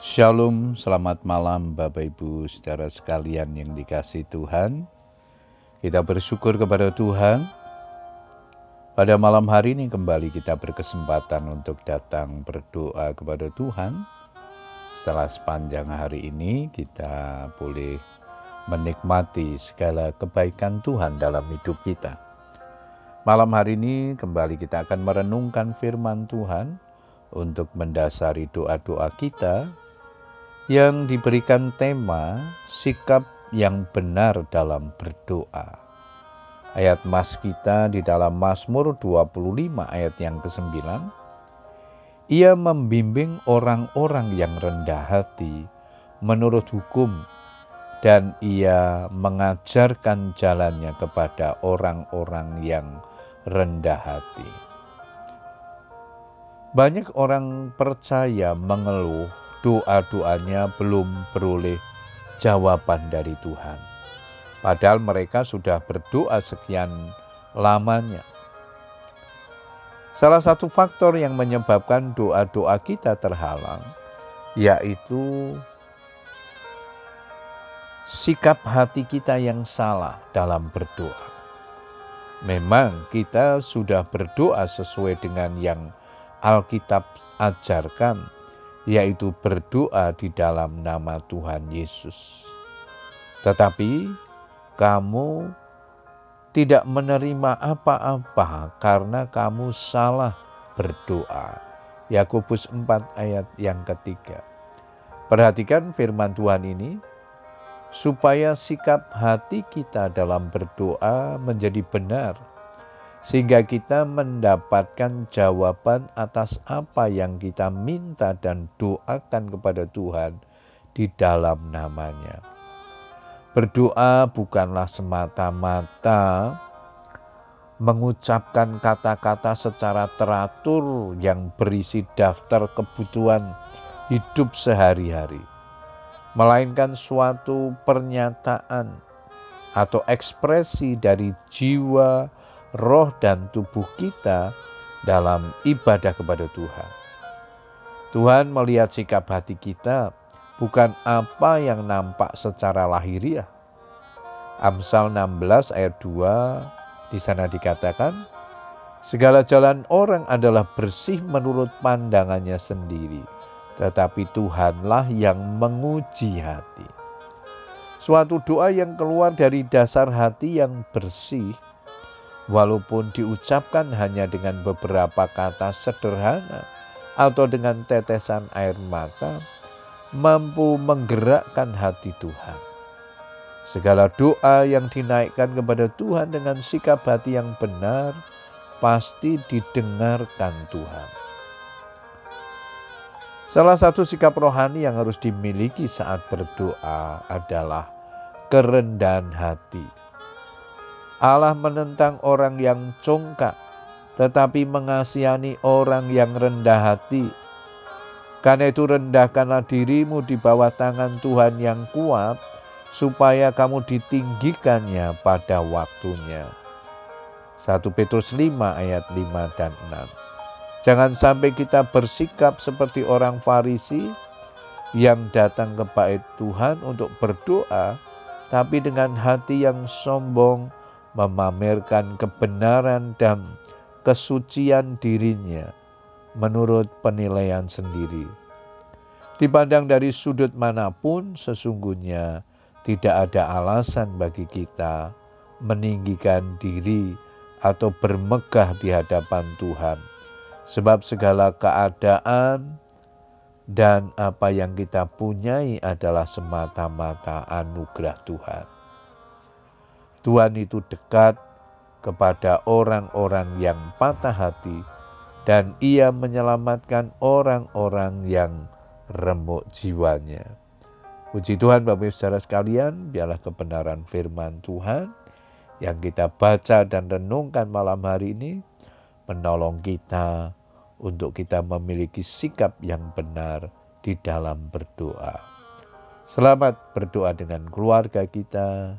Shalom, selamat malam Bapak Ibu saudara sekalian yang dikasih Tuhan. Kita bersyukur kepada Tuhan. Pada malam hari ini kembali kita berkesempatan untuk datang berdoa kepada Tuhan. Setelah sepanjang hari ini kita boleh menikmati segala kebaikan Tuhan dalam hidup kita. Malam hari ini kembali kita akan merenungkan firman Tuhan untuk mendasari doa-doa kita yang diberikan tema sikap yang benar dalam berdoa. Ayat mas kita di dalam Mazmur 25 ayat yang ke-9. Ia membimbing orang-orang yang rendah hati menurut hukum dan ia mengajarkan jalannya kepada orang-orang yang rendah hati. Banyak orang percaya mengeluh doa-doanya belum beroleh jawaban dari Tuhan. Padahal mereka sudah berdoa sekian lamanya. Salah satu faktor yang menyebabkan doa-doa kita terhalang yaitu sikap hati kita yang salah dalam berdoa. Memang kita sudah berdoa sesuai dengan yang Alkitab ajarkan, yaitu berdoa di dalam nama Tuhan Yesus. Tetapi kamu tidak menerima apa-apa karena kamu salah berdoa. Yakobus 4 ayat yang ketiga. Perhatikan firman Tuhan ini, supaya sikap hati kita dalam berdoa menjadi benar sehingga kita mendapatkan jawaban atas apa yang kita minta dan doakan kepada Tuhan di dalam namanya. Berdoa bukanlah semata-mata mengucapkan kata-kata secara teratur yang berisi daftar kebutuhan hidup sehari-hari, melainkan suatu pernyataan atau ekspresi dari jiwa, roh dan tubuh kita dalam ibadah kepada Tuhan. Tuhan melihat sikap hati kita bukan apa yang nampak secara lahiriah. Amsal 16 ayat 2 di sana dikatakan, Segala jalan orang adalah bersih menurut pandangannya sendiri, tetapi Tuhanlah yang menguji hati. Suatu doa yang keluar dari dasar hati yang bersih walaupun diucapkan hanya dengan beberapa kata sederhana atau dengan tetesan air mata, mampu menggerakkan hati Tuhan. Segala doa yang dinaikkan kepada Tuhan dengan sikap hati yang benar pasti didengarkan Tuhan. Salah satu sikap rohani yang harus dimiliki saat berdoa adalah kerendahan hati Allah menentang orang yang congkak, tetapi mengasihani orang yang rendah hati. Karena itu rendahkanlah dirimu di bawah tangan Tuhan yang kuat, supaya kamu ditinggikannya pada waktunya. 1 Petrus 5 ayat 5 dan 6. Jangan sampai kita bersikap seperti orang Farisi yang datang ke bait Tuhan untuk berdoa, tapi dengan hati yang sombong, memamerkan kebenaran dan kesucian dirinya menurut penilaian sendiri. Dipandang dari sudut mana pun, sesungguhnya tidak ada alasan bagi kita meninggikan diri atau bermegah di hadapan Tuhan, sebab segala keadaan dan apa yang kita punyai adalah semata-mata anugerah Tuhan. Tuhan itu dekat kepada orang-orang yang patah hati dan ia menyelamatkan orang-orang yang remuk jiwanya. Puji Tuhan Bapak Ibu Saudara sekalian, biarlah kebenaran firman Tuhan yang kita baca dan renungkan malam hari ini menolong kita untuk kita memiliki sikap yang benar di dalam berdoa. Selamat berdoa dengan keluarga kita,